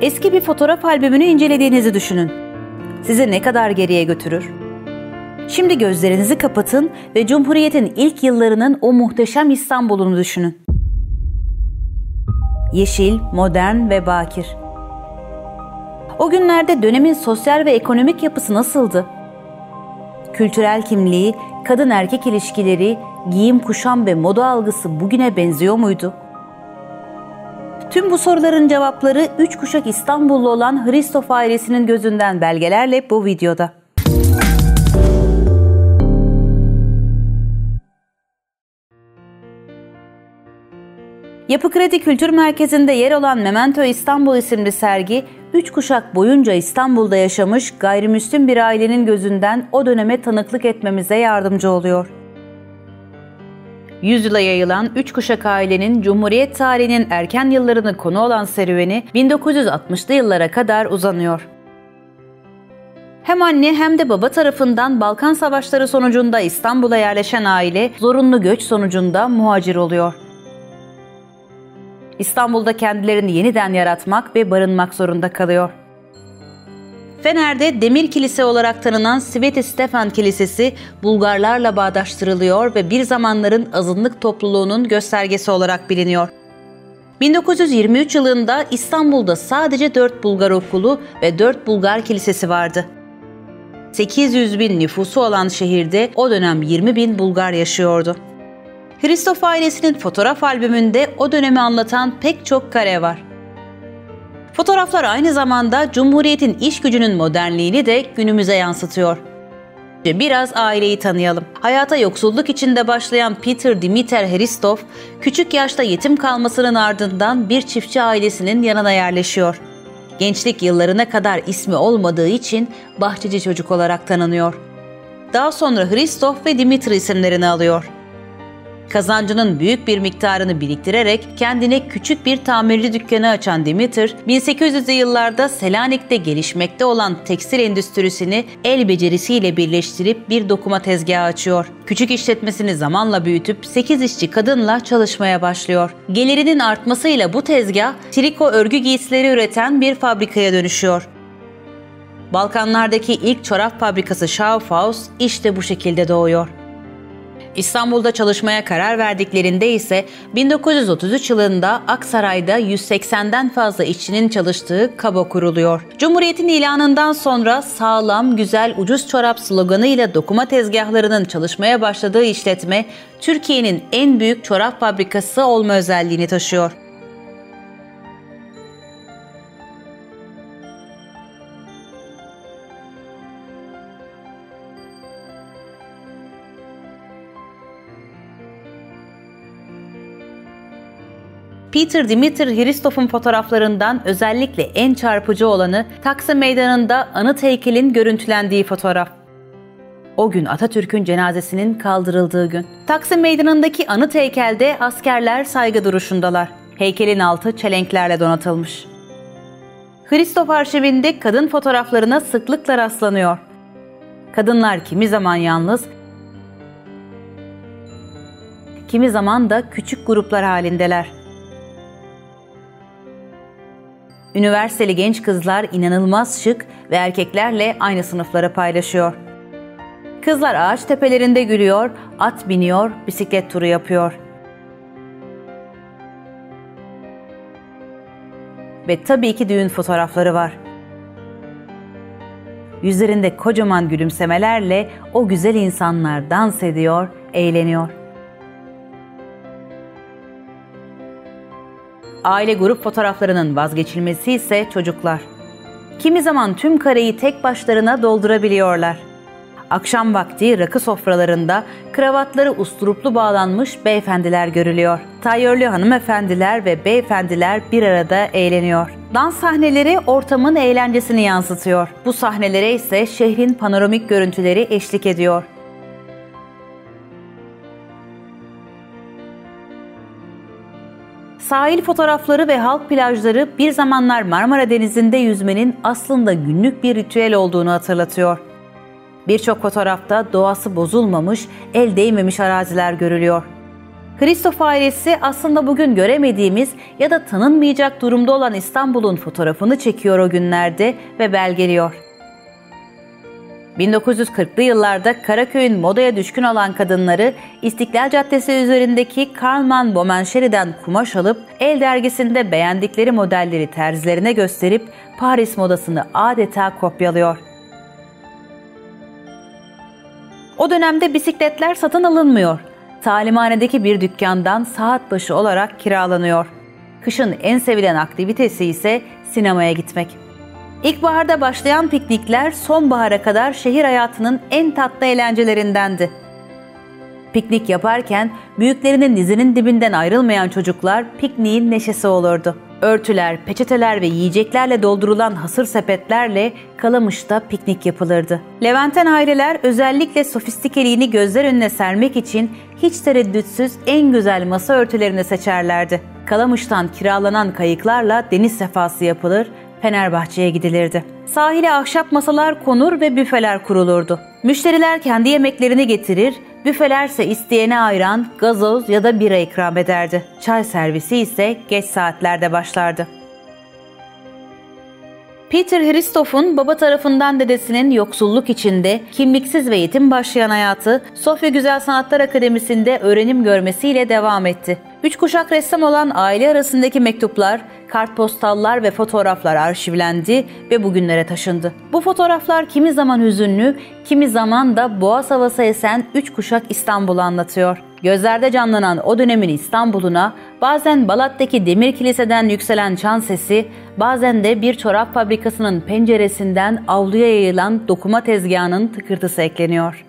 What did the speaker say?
Eski bir fotoğraf albümünü incelediğinizi düşünün. Sizi ne kadar geriye götürür? Şimdi gözlerinizi kapatın ve Cumhuriyet'in ilk yıllarının o muhteşem İstanbul'unu düşünün. Yeşil, modern ve bakir. O günlerde dönemin sosyal ve ekonomik yapısı nasıldı? Kültürel kimliği, kadın erkek ilişkileri, giyim kuşam ve moda algısı bugüne benziyor muydu? Tüm bu soruların cevapları üç kuşak İstanbullu olan Hristof ailesinin gözünden belgelerle bu videoda. Yapı Kredi Kültür Merkezi'nde yer olan Memento İstanbul isimli sergi, üç kuşak boyunca İstanbul'da yaşamış gayrimüslim bir ailenin gözünden o döneme tanıklık etmemize yardımcı oluyor. Yüzyıla yayılan üç kuşak ailenin Cumhuriyet tarihinin erken yıllarını konu olan serüveni 1960'lı yıllara kadar uzanıyor. Hem anne hem de baba tarafından Balkan Savaşları sonucunda İstanbul'a yerleşen aile zorunlu göç sonucunda muhacir oluyor. İstanbul'da kendilerini yeniden yaratmak ve barınmak zorunda kalıyor. Fener'de Demir Kilise olarak tanınan Sveti Stefan Kilisesi Bulgarlarla bağdaştırılıyor ve bir zamanların azınlık topluluğunun göstergesi olarak biliniyor. 1923 yılında İstanbul'da sadece 4 Bulgar okulu ve 4 Bulgar kilisesi vardı. 800 bin nüfusu olan şehirde o dönem 20 bin Bulgar yaşıyordu. Hristof ailesinin fotoğraf albümünde o dönemi anlatan pek çok kare var. Fotoğraflar aynı zamanda Cumhuriyet'in iş gücünün modernliğini de günümüze yansıtıyor. Biraz aileyi tanıyalım. Hayata yoksulluk içinde başlayan Peter Dimiter Hristov, küçük yaşta yetim kalmasının ardından bir çiftçi ailesinin yanına yerleşiyor. Gençlik yıllarına kadar ismi olmadığı için bahçeci çocuk olarak tanınıyor. Daha sonra Hristov ve Dimitri isimlerini alıyor. Kazancının büyük bir miktarını biriktirerek kendine küçük bir tamirci dükkanı açan Dimitr, 1800'lü yıllarda Selanik'te gelişmekte olan tekstil endüstrisini el becerisiyle birleştirip bir dokuma tezgahı açıyor. Küçük işletmesini zamanla büyütüp 8 işçi kadınla çalışmaya başlıyor. Gelirinin artmasıyla bu tezgah triko örgü giysileri üreten bir fabrikaya dönüşüyor. Balkanlardaki ilk çorap fabrikası Schaufhaus işte bu şekilde doğuyor. İstanbul'da çalışmaya karar verdiklerinde ise 1933 yılında Aksaray'da 180'den fazla işçinin çalıştığı kaba kuruluyor. Cumhuriyet'in ilanından sonra sağlam, güzel, ucuz çorap sloganıyla dokuma tezgahlarının çalışmaya başladığı işletme Türkiye'nin en büyük çorap fabrikası olma özelliğini taşıyor. Peter Dimitri Hristof'un fotoğraflarından özellikle en çarpıcı olanı Taksim Meydanı'nda anıt heykelin görüntülendiği fotoğraf. O gün Atatürk'ün cenazesinin kaldırıldığı gün. Taksim Meydanı'ndaki anıt heykelde askerler saygı duruşundalar. Heykelin altı çelenklerle donatılmış. Hristof arşivinde kadın fotoğraflarına sıklıkla rastlanıyor. Kadınlar kimi zaman yalnız, kimi zaman da küçük gruplar halindeler. Üniversiteli genç kızlar inanılmaz şık ve erkeklerle aynı sınıfları paylaşıyor. Kızlar ağaç tepelerinde gülüyor, at biniyor, bisiklet turu yapıyor. Ve tabii ki düğün fotoğrafları var. Yüzlerinde kocaman gülümsemelerle o güzel insanlar dans ediyor, eğleniyor. Aile grup fotoğraflarının vazgeçilmesi ise çocuklar. Kimi zaman tüm kareyi tek başlarına doldurabiliyorlar. Akşam vakti rakı sofralarında kravatları usturuplu bağlanmış beyefendiler görülüyor. Tayyörlü hanımefendiler ve beyefendiler bir arada eğleniyor. Dans sahneleri ortamın eğlencesini yansıtıyor. Bu sahnelere ise şehrin panoramik görüntüleri eşlik ediyor. Sahil fotoğrafları ve halk plajları bir zamanlar Marmara Denizi'nde yüzmenin aslında günlük bir ritüel olduğunu hatırlatıyor. Birçok fotoğrafta doğası bozulmamış, el değmemiş araziler görülüyor. Kristof ailesi aslında bugün göremediğimiz ya da tanınmayacak durumda olan İstanbul'un fotoğrafını çekiyor o günlerde ve belgeliyor. 1940'lı yıllarda Karaköy'ün modaya düşkün olan kadınları İstiklal Caddesi üzerindeki Karlman Bomenşeri'den kumaş alıp El dergisinde beğendikleri modelleri terzilerine gösterip Paris modasını adeta kopyalıyor. O dönemde bisikletler satın alınmıyor. Talimhanedeki bir dükkandan saat başı olarak kiralanıyor. Kışın en sevilen aktivitesi ise sinemaya gitmek. İlkbaharda başlayan piknikler sonbahara kadar şehir hayatının en tatlı eğlencelerindendi. Piknik yaparken büyüklerinin dizinin dibinden ayrılmayan çocuklar pikniğin neşesi olurdu. Örtüler, peçeteler ve yiyeceklerle doldurulan hasır sepetlerle Kalamış'ta piknik yapılırdı. Levanten aileler özellikle sofistikeliğini gözler önüne sermek için hiç tereddütsüz en güzel masa örtülerini seçerlerdi. Kalamış'tan kiralanan kayıklarla deniz sefası yapılır, Fenerbahçe'ye gidilirdi. Sahile ahşap masalar konur ve büfeler kurulurdu. Müşteriler kendi yemeklerini getirir, büfelerse isteyene ayran, gazoz ya da bira ikram ederdi. Çay servisi ise geç saatlerde başlardı. Peter Hristoff'un baba tarafından dedesinin yoksulluk içinde kimliksiz ve yetim başlayan hayatı Sofya Güzel Sanatlar Akademisi'nde öğrenim görmesiyle devam etti. Üç kuşak ressam olan aile arasındaki mektuplar, kartpostallar ve fotoğraflar arşivlendi ve bugünlere taşındı. Bu fotoğraflar kimi zaman hüzünlü, kimi zaman da boğaz havası esen üç kuşak İstanbul'u anlatıyor. Gözlerde canlanan o dönemin İstanbul'una bazen Balat'taki demir kiliseden yükselen çan sesi, bazen de bir çorap fabrikasının penceresinden avluya yayılan dokuma tezgahının tıkırtısı ekleniyor.